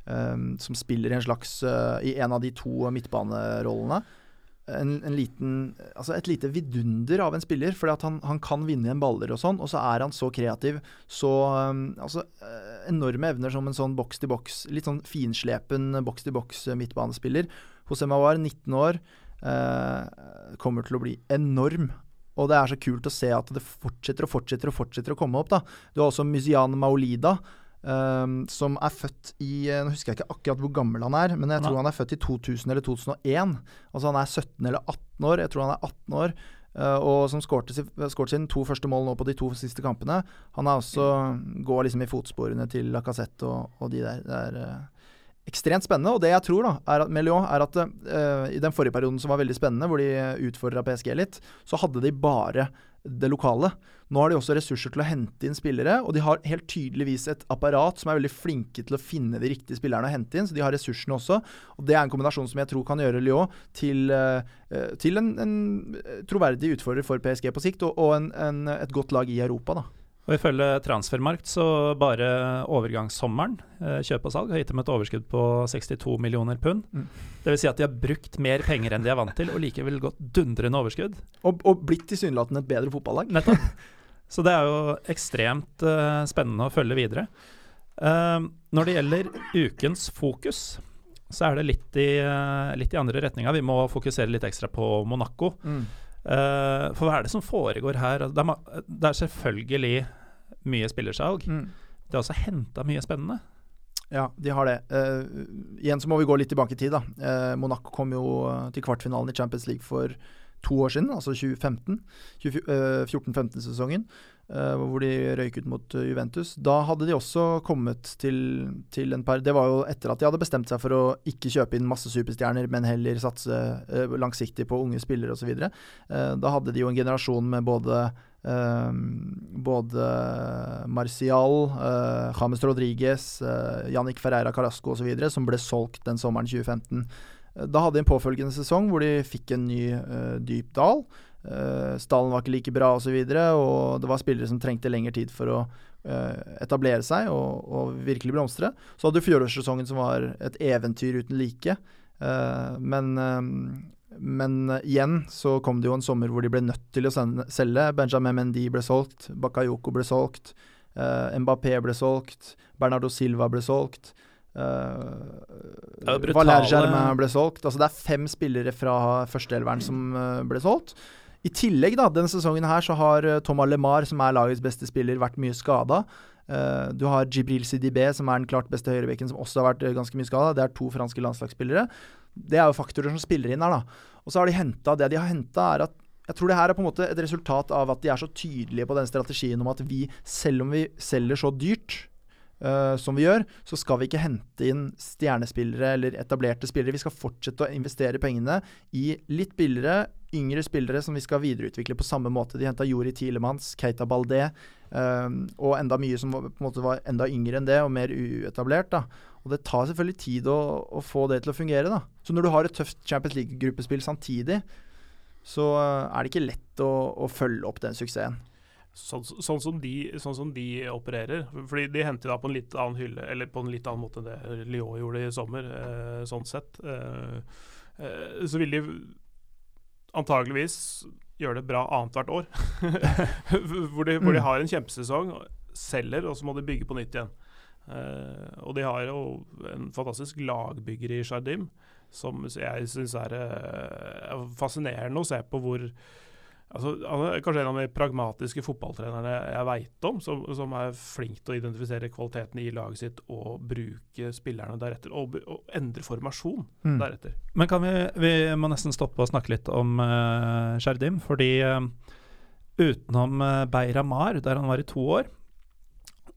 D: som spiller i en slags I en av de to midtbanerollene. En, en liten, altså et lite vidunder av en spiller, fordi han, han kan vinne igjen baller og sånn, og så er han så kreativ. Så um, altså, eh, enorme evner som en sånn boks-til-boks, litt sånn finslepen boks-til-boks midtbanespiller. José Mawar, 19 år, eh, kommer til å bli enorm. Og det er så kult å se at det fortsetter og fortsetter og fortsetter å komme opp. da. Du har også Muzian Maolida, Um, som er født i Nå husker jeg ikke akkurat hvor gammel han er, men jeg tror Nei. han er født i 2000 eller 2001. Altså han er 17 eller 18 år. Jeg tror han er 18 år. uh, og som skårte, skårte sine to første mål nå på de to siste kampene. Han er også går liksom i fotsporene til Lacassette og, og de der. Det er uh, ekstremt spennende. Og det jeg tror da, er at, med Lyon, er at uh, i den forrige perioden som var veldig spennende, hvor de utfordra PSG litt, så hadde de bare det lokale. Nå har de også ressurser til å hente inn spillere, og de har helt tydeligvis et apparat som er veldig flinke til å finne de riktige spillerne å hente inn, så de har ressursene også. Og Det er en kombinasjon som jeg tror kan gjøre Lyon til, eh, til en, en troverdig utfordrer for PSG på sikt, og, og en, en, et godt lag i Europa. da.
B: Og Ifølge Transfermarkt så bare overgangssommeren, eh, kjøp og salg, har gitt dem et overskudd på 62 millioner pund.
D: Mm.
B: Det vil si at de har brukt mer penger enn de er vant til, og likevel gått dundrende overskudd.
D: Og, og blitt tilsynelatende et bedre fotballag.
B: Nettopp. Så det er jo ekstremt eh, spennende å følge videre. Eh, når det gjelder ukens fokus, så er det litt i, eh, litt i andre retninga. Vi må fokusere litt ekstra på Monaco.
D: Mm.
B: Eh, for hva er det som foregår her? Altså, Det er, det er selvfølgelig mye spillersalg.
D: Mm.
B: Det er også henta mye spennende.
D: Ja, de har det. Uh, igjen så må vi gå litt tilbake i tid. da. Uh, Monaco kom jo til kvartfinalen i Champions League for to år siden, altså 2015. 2014-15-sesongen, eh, hvor de røyk ut mot eh, Juventus. Da hadde de også kommet til, til en par Det var jo etter at de hadde bestemt seg for å ikke kjøpe inn masse superstjerner, men heller satse eh, langsiktig på unge spillere osv. Uh, da hadde de jo en generasjon med både Uh, både Marcial, uh, James Rodriguez, uh, Jannik Ferreira Carasco osv., som ble solgt den sommeren 2015. Uh, da hadde de en påfølgende sesong hvor de fikk en ny uh, dyp dal. Uh, stallen var ikke like bra osv., og, så og det var spillere som trengte lengre tid for å etablere seg og, og, virkelig blomstre. Så hadde du fjorårssesongen som var et eventyr uten like. men men uh, igjen så kom det jo en sommer hvor de ble nødt til å selge. Benjamin Mendy ble solgt, Bakayoko ble solgt, uh, Mbappé ble solgt, Bernardo Silva ble solgt. Uh, Valère Germain ble solgt. Altså det er fem spillere fra førsteelveren som ble solgt. I tillegg, da, denne sesongen her så har Thomas LeMar, som er lagets beste spiller, vært mye skada. Uh, du har Jibril Sidibé, som er den klart beste høyrebekken, som også har vært uh, ganske mye skada. Det er to franske landslagsspillere. Det er jo faktorer som spiller inn her, da. Og så har de henta Det de har henta, er at jeg tror det her er på en måte et resultat av at de er så tydelige på den strategien om at vi, selv om vi selger så dyrt uh, som vi gjør, så skal vi ikke hente inn stjernespillere eller etablerte spillere. Vi skal fortsette å investere pengene i litt billigere, yngre spillere som vi skal videreutvikle på samme måte. De henta Jori Tilemans, Keita Baldé, uh, og enda mye som på en måte var enda yngre enn det, og mer uetablert. da. Og det tar selvfølgelig tid å, å, få det til å fungere. da. Så når du har et tøft Champions League-gruppespill samtidig, så er det ikke lett å, å følge opp den suksessen.
C: Sånn, sånn, som de, sånn, som de, opererer. Fordi de henter da på en litt annen hylle, eller på en litt annen måte enn det Lyon gjorde i sommer, eh, sånn sett. Eh, eh, så vil de antageligvis gjøre det bra annethvert år. hvor, de, hvor de har en kjempesesong, selger, og så må de bygge på nytt igjen. Uh, og de har jo en fantastisk lagbygger i Shardim, som jeg syns er uh, fascinerende å se på hvor altså, kanskje en av de pragmatiske fotballtrenerne jeg veit om, som, som, er flink til å identifisere kvaliteten i laget sitt og bruke spillerne deretter. Og, og endre formasjon mm. deretter.
B: Men kan vi, vi må nesten stoppe og snakke litt om uh, fordi utenom Beira Mar, der han var i to år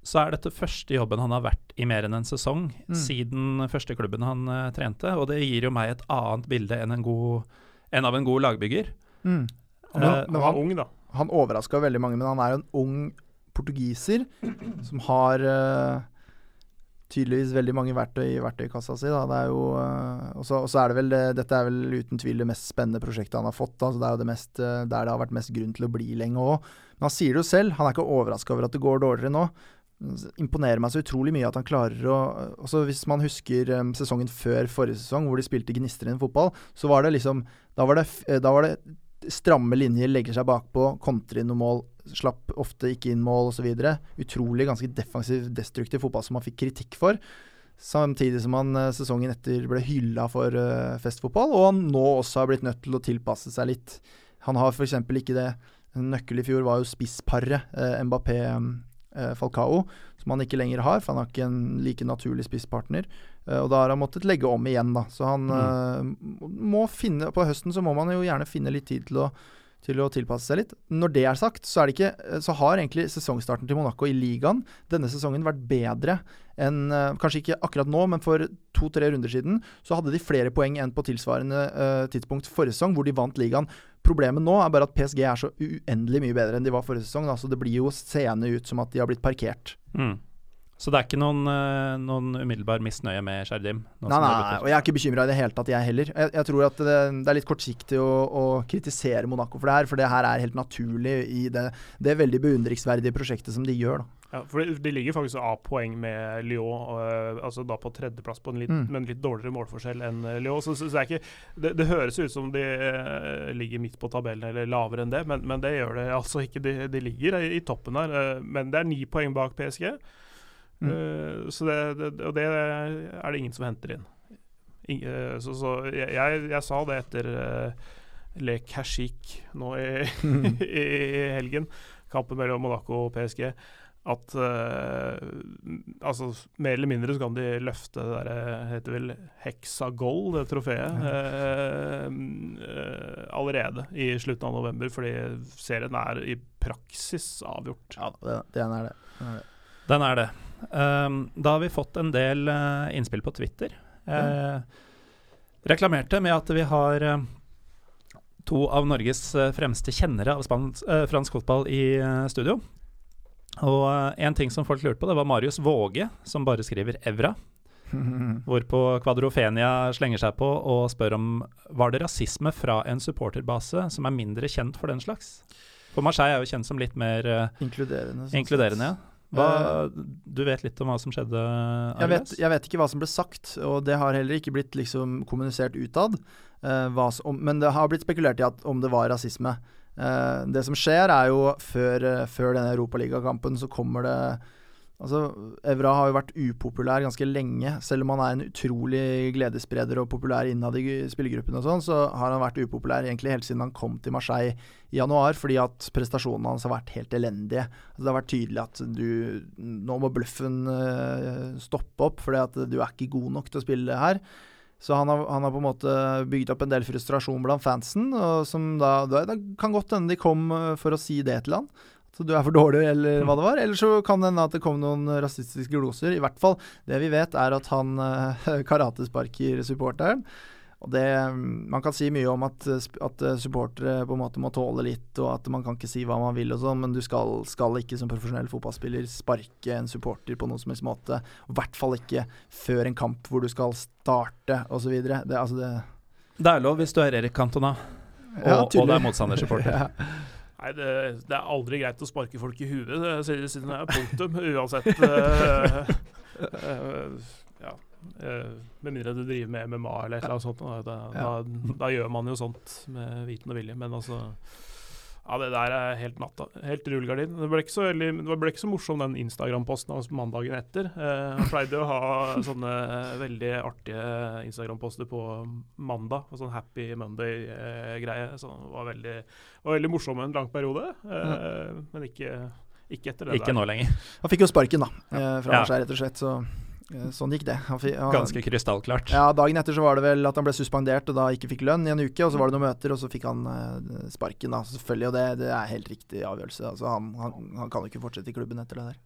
B: så er dette første jobben han har vært i mer enn en sesong
D: Mm.
B: siden første klubben han uh, trente, og det gir jo meg et annet bilde enn, en god, enn av en god lagbygger.
D: Mm.
B: Eh,
D: Men,
C: Han
D: men han,
C: ung, da.
D: han overraska veldig mange, men han er jo en ung portugiser som har uh, tydeligvis veldig mange verktøy i verktøykassa si. Da. Det er jo, uh, og så og så er det vel det, Dette er vel uten tvil det mest spennende prosjektet han har fått. Da. Så det er jo det mest, uh, der det har vært mest grunn til å bli lenge òg. Men han sier det jo selv, han er ikke overraska over at det går dårligere nå. Det imponerer meg så utrolig mye at han klarer å også Hvis man husker um, sesongen før forrige sesong, hvor de spilte gnistrende fotball, så var det liksom Da var det, eh, da var det stramme linjer, legger seg bakpå, kontrer inn noen mål, slapp ofte ikke inn mål osv. Utrolig ganske defensiv, destruktiv fotball som han fikk kritikk for. Samtidig som han eh, sesongen etter ble hylla for uh, festfotball, og han nå også har blitt nødt til å tilpasse seg litt. Han har f.eks. ikke det nøkkel i fjor var jo spissparet uh, eh, Falcao, som han ikke lenger har, for han har ikke en like naturlig spisspartner. Eh, og da har han måttet legge om igjen, da. Så han eh, må finne På høsten så må man jo gjerne finne litt tid til å til å tilpasse seg litt. Når det er sagt, så, er det ikke, så har egentlig sesongstarten til Monaco i ligaen denne sesongen vært bedre enn eh, Kanskje ikke akkurat nå, men for to-tre runder siden så hadde de flere poeng enn på tilsvarende uh, tidspunkt forrige sesong, hvor de vant ligaen. Problemet nå er bare at PSG er så uendelig mye bedre enn de var forrige sesong, da, så det blir jo seende ut som at de har blitt parkert.
B: Mm. Så det er ikke noen, eh, noen umiddelbar misnøye med Sjardim?
D: Nei, nei, nei, og jeg er ikke bekymra i det hele tatt, jeg heller. Jeg, jeg tror at det, det er litt kortsiktig å, å kritisere Monaco for det her, for det her er helt naturlig i det, det veldig beundringsverdige prosjektet som de gjør. da.
C: Ja, for de, ligger faktisk av poeng med Lyon, og, altså da på tredjeplass på en litt,
D: Mm.
C: med en litt dårligere målforskjell enn Lyon. Så, så, så det, ikke, det, det høres ut som de øh, ligger midt på tabellen eller lavere enn det, men, men det gjør det altså ikke. De, de ligger i, i toppen her, øh, men det er ni poeng bak PSG.
D: Mm.
C: Uh, så det, det, og det er det ingen som henter inn. Ing, uh, så så jeg, jeg, jeg sa det etter uh, Le Cachik nå i, mm. i helgen, kampen mellom Monaco og PSG at uh, altså mer eller mindre så kan de løfte det der heter vel Hexagol, det trofeet, uh, uh, allerede i slutten av november, fordi serien er i praksis avgjort.
D: Ja, det, det er det. Den er det.
B: Den er det. Um, da har vi fått en del uh, innspill på Twitter. Uh, reklamerte med at vi har uh, to av Norges fremste kjennere av spans, fransk fotball i studio. Og en ting som folk lurte på, det var Marius Våge, som bare skriver 'Evra'. Hvorpå Kvadrofenia slenger seg på og spør om var det rasisme fra en supporterbase som er mindre kjent for den slags? For Marseille er jo kjent som litt mer
D: Inkluderende. sånn
B: inkluderende. ja. Hva, du vet litt om hva som skjedde?
D: Jeg vet, jeg vet ikke hva som ble sagt, og det har heller ikke blitt liksom kommunisert utad. Uh, hva som- om- men det har blitt spekulert i at om det var rasisme. Uh, det som skjer, er jo før, uh, før denne europaligakampen så kommer det Altså, Evra har jo vært upopulær ganske lenge. Selv om han er en utrolig gledesspreder og populær innad i spillergruppen sånn, så har han vært upopulær egentlig helt siden han kom til Marseille i januar, fordi at prestasjonene hans har vært helt elendige. Altså, det har vært tydelig at du Nå må bløffen eh, stoppe opp, fordi at du er ikke god nok til å spille her. Så han har, han har på en måte bygd opp en del frustrasjon blant fansen, og som da, da Det kan godt hende de kom eh, for å si det til han. At du er for dårlig, eller hva det var. Eller så kan det hende at det kom noen rasistiske gloser. I hvert fall, det vi vet, er at han eh, karatesparker supporteren. Og det, Man kan si mye om at, at eh, supportere på en måte må tåle litt, og at man kan ikke si hva man vil og sånn, men du skal, skal ikke som profesjonell fotballspiller sparke en supporter på noen som helst måte. I hvert fall ikke før en kamp hvor du skal starte, osv. Det, altså det
B: Det er lov hvis du er Erik Cantona, og,
D: Ja,
B: og det er motstandersupporter.
D: Ja.
C: Nei, det, det er aldri greit å sparke folk i huet, siden det er punktum, uansett. Uh, uh, ja. eh, med mindre du driver med MMA eller et eller annet sånt. Da, da, da, da gjør man jo sånt med viten og vilje, men altså ja, det der er helt natta. Helt rullegardin. Det ble ikke så, veldig, det ble ikke så morsom den Instagram-posten av mandagen etter. Eh, Han pleide å ha sånne veldig artige Instagram-poster på mandag. og Sånn Happy Monday-greie. Så det var veldig, var veldig morsom en lang periode. Eh, Men ikke, ikke etter det
B: Ikke
C: der.
B: nå lenger.
D: Han fikk jo sparken, da, eh, fra
B: Ja.
D: seg rett og slett. Så eh, sånn gikk det. Han han,
B: Ganske krystallklart.
D: Ja, Dagen etter så var det vel at han ble suspendert og da ikke fikk lønn i en uke. Og så var det noen møter, og så fikk han uh, sparken, da. Selvfølgelig. Og det, det er helt riktig avgjørelse. Altså, han, han, han kan jo ikke fortsette i klubben etter det der.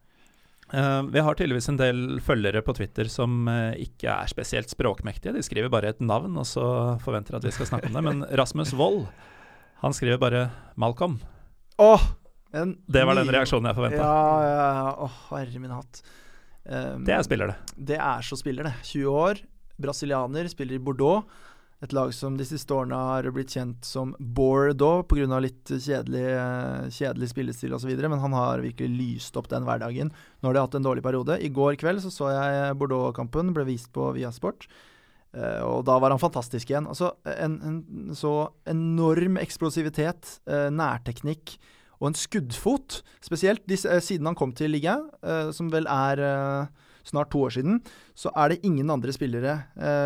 B: Uh, vi har tydeligvis en del følgere på Twitter som uh, ikke er spesielt språkmektige. De skriver bare et navn, og så forventer at vi skal snakke om det. Men Rasmus Wold, han skriver bare 'Malcolm'.
D: Åh, oh,
B: Det var den reaksjonen jeg forventa.
D: Ja, ja, ja. Åh, herre min hatt. Um,
B: Det er spiller, det.
D: Det er så spiller, det. 20 år, brasilianer, spiller i Bordeaux. Et lag som de siste årene har blitt kjent som Bordeaux pga. litt kjedelig, eh, kjedelig spillestil osv., men han har virkelig lyst opp den hverdagen. Nå har de hatt en dårlig periode. I går kveld så, så jeg Bordeaux-kampen, ble vist på Viasport. Sport, og da var han fantastisk igjen. Altså, en, en så enorm eksplosivitet, eh, nærteknikk og en skuddfot. Spesielt de, eh, siden han kom til ligaen, eh, som vel er eh, snart to år siden, så er det ingen andre spillere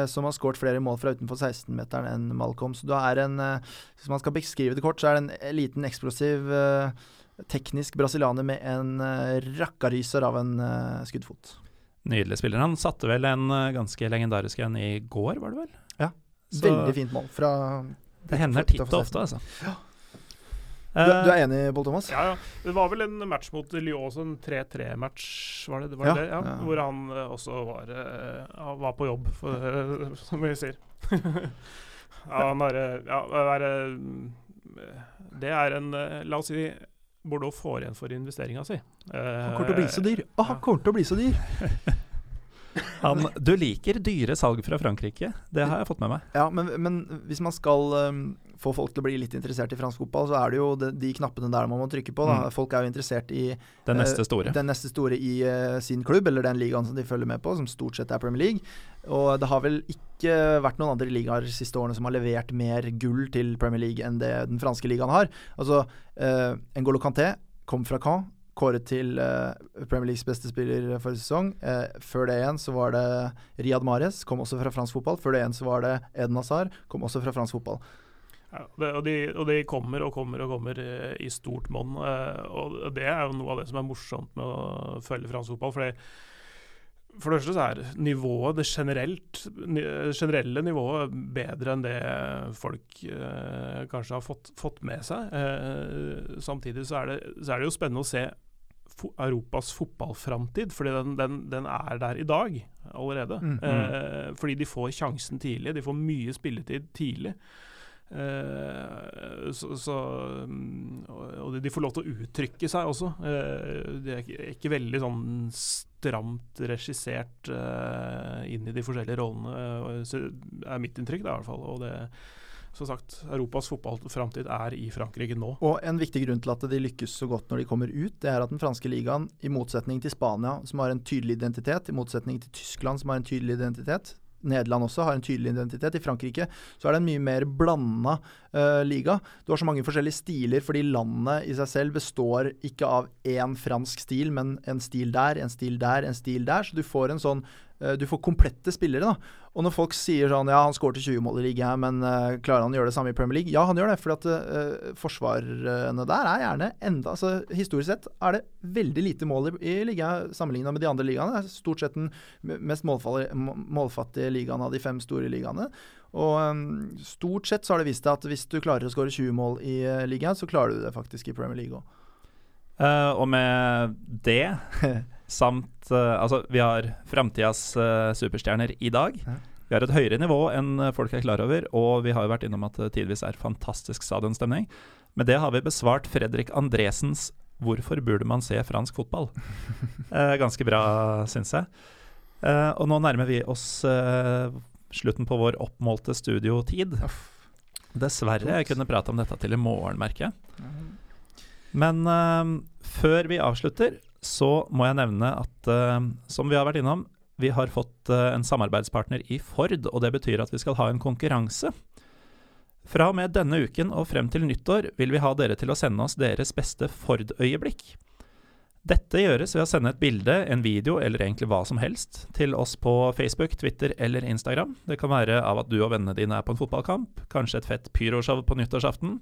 D: som har skåret flere mål fra utenfor 16-meteren enn Malcolm. Så du er en, Hvis man skal beskrive det kort, så er det en liten eksplosiv, teknisk brasilianer med en uh, rakkaryser av en uh, skuddfot.
B: Nydelig spiller. Han satte vel en uh, ganske legendarisk en i går, var det vel?
D: Ja.
B: Så
D: Veldig fint mål fra
B: det hender titt og ofte, altså.
D: Du, du er enig, Pål Thomas?
C: Ja, ja. Det var vel en match mot Lyon, også en 3-3-match, var det det? Var
D: Ja,
C: det? Ja,
D: ja.
C: Hvor han eh, også var, eh, var på jobb, for, eh, som vi sier. ja, han er, eh, ja, er, eh, Det er en eh, La oss si Bordeaux får igjen for investeringa si.
D: Han kommer til å bli så dyr! Å, han kommer til å bli så dyr!
B: Han, du liker dyre salg fra Frankrike, det har jeg fått med meg.
D: Ja, men, men hvis man skal um, få folk til å bli litt interessert i fransk fotball, så er det jo de, de knappene der man må trykke på. Da.
B: Mm.
D: Folk er jo interessert i
B: Den
D: eh,
B: neste store.
D: den neste store i uh, sin klubb, eller den ligaen som de følger med på, som stort sett er Premier League. Og det har vel ikke vært noen andre ligaer de siste årene som har levert mer gull til Premier League enn det den franske ligaen har. Altså, uh, N'Golo Kanté kom fra Caen. Kåret til uh, Premier Leagues beste spiller forrige sesong. Uh, før det igjen så var det Riyad Mahrez, kom også fra fransk fotball. Før det igjen så var det Eden Hazard, kom også fra fransk fotball.
C: Ja, det, og, de, og de kommer og kommer og kommer eh, i stort monn. eh, og det er jo noe av det som er morsomt med å følge fransk fotball. fordi for det første så er nivået, det generelt, generelle nivået bedre enn det folk eh, kanskje har fått, fått med seg. Eh, samtidig så er, det, så er det jo spennende å se fo Europas fotballframtid, fordi den, den, den er der i dag allerede.
D: Mm.
C: Eh, fordi de får sjansen tidlig, de får mye spilletid tidlig. Eh, så, så, mm, og de får lov til å uttrykke seg også. Eh, det er ikke, veldig sånn stramt regissert eh, inn i de forskjellige rollene, det så er mitt inntrykk, det i hvert fall. Og det, som sagt, Europas fotballframtid er i Frankrike nå.
D: Og en viktig grunn til at de lykkes så godt når de kommer ut, det er at den franske ligaen, i motsetning til Spania, som har en tydelig identitet, i motsetning til Tyskland, som har en tydelig identitet, Nederland også har en tydelig identitet. I Frankrike så er det en mye mer blanda uh, liga. Du har så mange forskjellige stiler fordi landet i seg selv består ikke av én fransk stil, men en stil der, en stil der, en stil der. Så du får en sånn Du får komplette spillere, da. Og når folk sier sånn Ja, han skåret 20 mål i ligaen, men uh, klarer han å gjøre det samme i Premier League? Ja, han gjør det, For at eh, forsvarene der er gjerne enda altså Historisk sett er det veldig lite mål i, i ligaen sammenligna med de andre ligaene. Det er stort sett den mest målfattige ligaen av de fem store ligaene. Og um, stort sett så har det vist seg at hvis du klarer å skåre 20 mål i uh, ligaen, så klarer du det faktisk i Premier League òg.
B: Uh, og med det samt eh, Altså, vi har framtidas eh, superstjerner i dag. Vi har et høyere nivå enn eh, folk er klar over, og vi har jo vært innom at det tidvis er fantastisk stadionstemning. Med det har vi besvart Fredrik Andresens 'Hvorfor burde man se fransk fotball?' Eh, ganske bra, syns jeg. Eh, og nå nærmer vi oss eh, slutten på vår oppmålte studiotid. Dessverre. Jeg kunne prate om dette til i morgen, merker jeg. Men før vi avslutter, så må jeg nevne at eh, som vi har vært innom, vi har fått eh, en samarbeidspartner i Ford, og det betyr at vi skal ha en konkurranse. Fra og med denne uken og frem til nyttår vil vi ha dere til å sende oss deres beste Ford-øyeblikk. Dette gjøres ved å sende et bilde, en video eller egentlig hva som helst til oss på Facebook, Twitter eller Instagram. Det kan være av at du og vennene dine er på en fotballkamp, kanskje et fett pyroshow på nyttårsaften,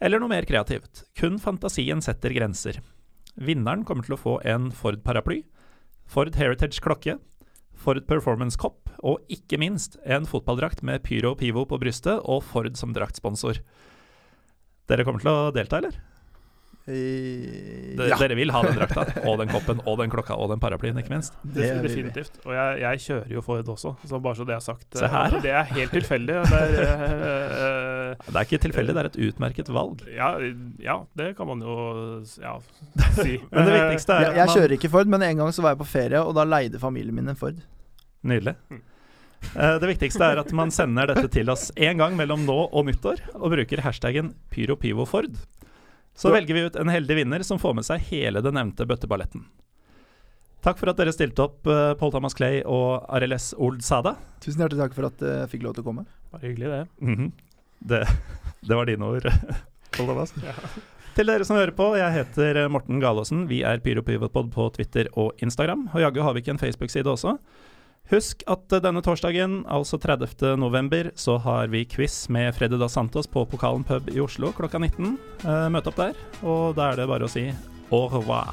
B: eller noe mer kreativt. Kun fantasien setter grenser. Vinneren kommer til å få en Ford-paraply, Ford Heritage klokke, Ford Performance Kopp og ikke minst en fotballdrakt med Pyro og Pivo på brystet og Ford som draktsponsor. Dere kommer til å delta, eller?
D: I, ja.
B: Dere vil ha den drakta, og den koppen, og den klokka, og den paraplyen, ikke minst.
D: Det er.
C: Definitivt. Og jeg, jeg kjører jo Ford også, så bare så det er sagt.
B: Se her.
C: Eh, Det er helt tilfeldig. Det er, uh,
B: Det er ikke tilfeldig, det er et utmerket valg.
C: ja, ja, det kan man jo ja, si.
B: Men det viktigste er
D: Jeg, jeg kjører ikke Ford, men en gang så var jeg på ferie, og da leide familien min en Ford.
B: Nydelig. Eh, Det viktigste er at man sender dette til oss én gang mellom nå og nyttår, og bruker hashtaggen pyropivoford. Så velger vi ut en heldig vinner som får med seg hele den nevnte bøtteballetten. Takk for at dere stilte opp, eh, Paul Thomas Clay og RLS Old Sada.
D: Tusen hjertelig takk for at jeg fikk lov til å komme.
C: Bare hyggelig, det.
B: Mhm. det, det var dine ord, Paul Thomas. Til dere som hører på, jeg heter Morten Galaasen. Vi er PyroPivotpod på Twitter og Instagram. Og jaggu har vi ikke en Facebook-side også. Husk at denne torsdagen, altså 30. november, så har vi quiz med Freddy da Santos på Pokalen pub i Oslo klokka 19. Eh, møt opp der, og da er det bare å si au revoir.